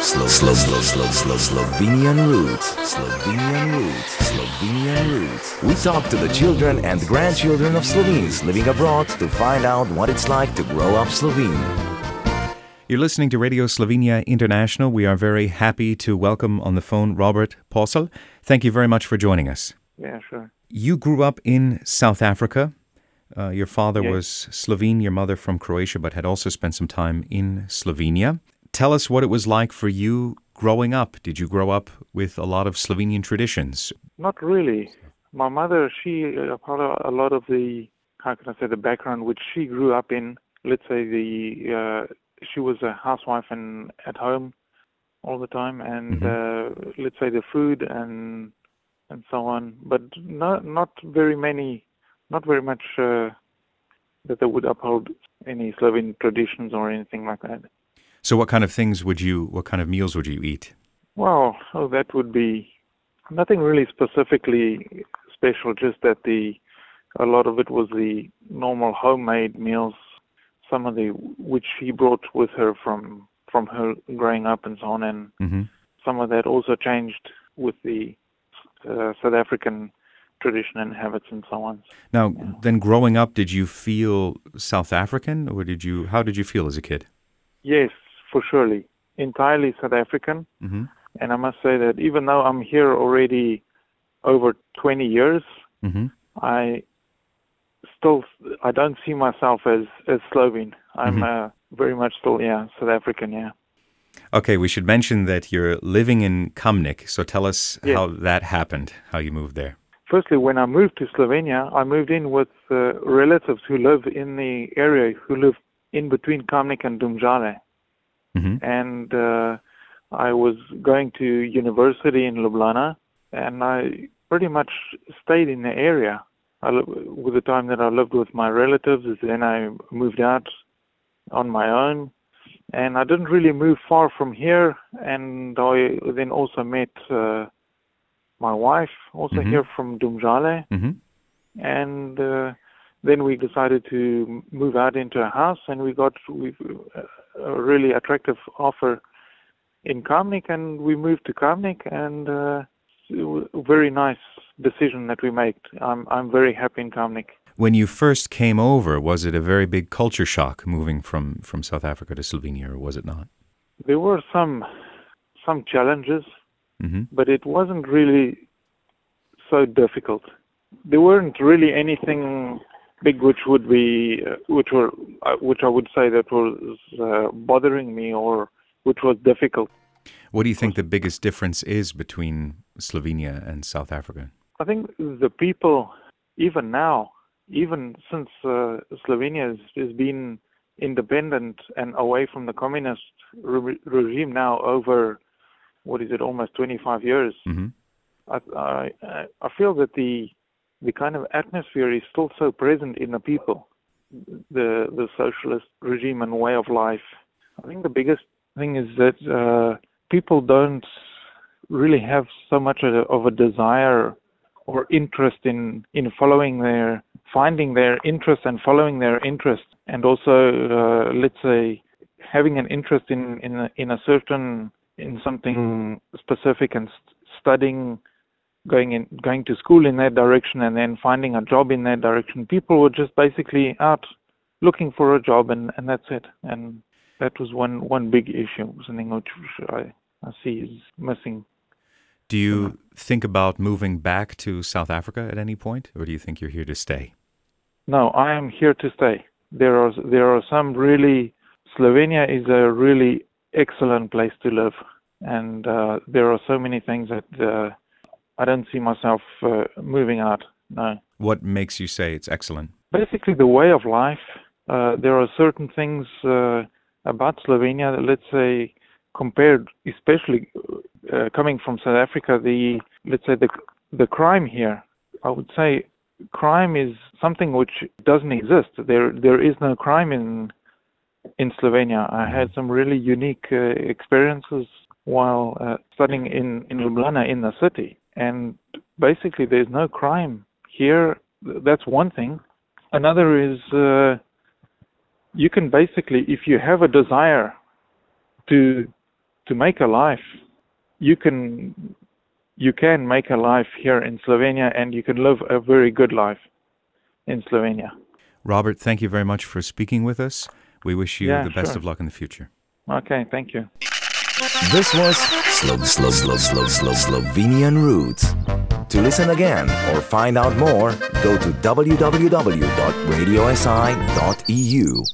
Slow, slow, slow, slow, slow, Slovenian roots. Slovenian roots. Slovenian roots. We talk to the children and grandchildren of Slovenes living abroad to find out what it's like to grow up Slovene. You're listening to Radio Slovenia International. We are very happy to welcome on the phone Robert Posl. Thank you very much for joining us. Yeah, sure. You grew up in South Africa. Uh, your father Yes. was Slovene, your mother from Croatia, but had also spent some time in Slovenia. Tell us what it was like for you growing up. Did you grow up with a lot of Slovenian traditions? Not really. My mother, she uh, part of a lot of the how can I say the background which she grew up in. Let's say the uh, she was a housewife and at home all the time, and uh, let's say the food and and so on. But not not very many, not very much uh, that they would uphold any Slovene traditions or anything like that. So, what kind of things would you, what kind of meals would you eat? Well, oh, that would be nothing really specifically special. Just that the a lot of it was the normal homemade meals. Some of the which she brought with her from from her growing up and so on, and hmm some of that also changed with the uh, South African tradition and habits and so on. Now, then growing up, did you feel South African or did you, how did you feel as a kid? Yes, for surely, entirely South African. hmm And I must say that even though I'm here already over 20 years, hmm I still I don't see myself as as Slovene. I'm uh, very much still yeah South African yeah. Okay, we should mention that you're living in Kamnik. So tell us Yes. how that happened, how you moved there. Firstly, when I moved to Slovenia, I moved in with uh, relatives who live in the area, who live in between Kamnik and Domžale, hmm and uh, I was going to university in Ljubljana, and I pretty much stayed in the area. I, with the time that I lived with my relatives, then I moved out on my own, and I didn't really move far from here. And I then also met uh, my wife, also Mhm. here from Domžale, hmm and uh, then we decided to move out into a house, and we got we, a really attractive offer in Kamnik, and we moved to Kamnik, and uh, it was a very nice decision that we made. I'm I'm very happy in Kamnik. When you first came over, was it a very big culture shock moving from, from South Africa to Slovenia, or was it not? There were some some challenges, hmm but it wasn't really so difficult. There weren't really anything big which would be uh, which were uh, which I would say that was uh, bothering me or which was difficult. What do you think the biggest difference is between Slovenia and South Africa? I think the people, even now, even since uh, Slovenia has, has been independent and away from the communist re- regime now over what is it almost 25 years. hmm I, I I feel that the the kind of atmosphere is still so present in the people, the the socialist regime and way of life. I think the biggest thing is that uh, people don't really have so much of a, of a desire or interest in in following their finding their interest and following their interest, and also uh, let's say having an interest in in a, in a certain in something specific and st- studying going in going to school in that direction and then finding a job in that direction. People were just basically out looking for a job and and that's it. And that was one one big issue something which i i see is missing. Do you think about moving back to South Africa at any point, or do you think you're here to stay? no i am here to stay. There are there are some really slovenia is a really excellent place to live and uh, there are so many things that uh, i don't see myself uh, moving out no What makes you say it's excellent? basically the way of life. Uh, there are certain things uh, about Slovenia that, let's say, compared, especially uh, coming from South Africa, the let's say the the crime here. I would say crime is something which doesn't exist. There there is no crime in in Slovenia. I had some really unique uh, experiences while uh, studying in in Ljubljana in the city, and basically there's no crime here. That's one thing. Another is uh, you can basically, if you have a desire to to make a life, you can you can make a life here in Slovenia, and you can live a very good life in Slovenia. Robert, thank you very much for speaking with us. We wish you Yeah, the best sure. of luck in the future. Okay, thank you. This was Slo- Slo- Slo- Slo- Slo- Slovenian Roots. To listen again or find out more, go to www.radiosi.eu.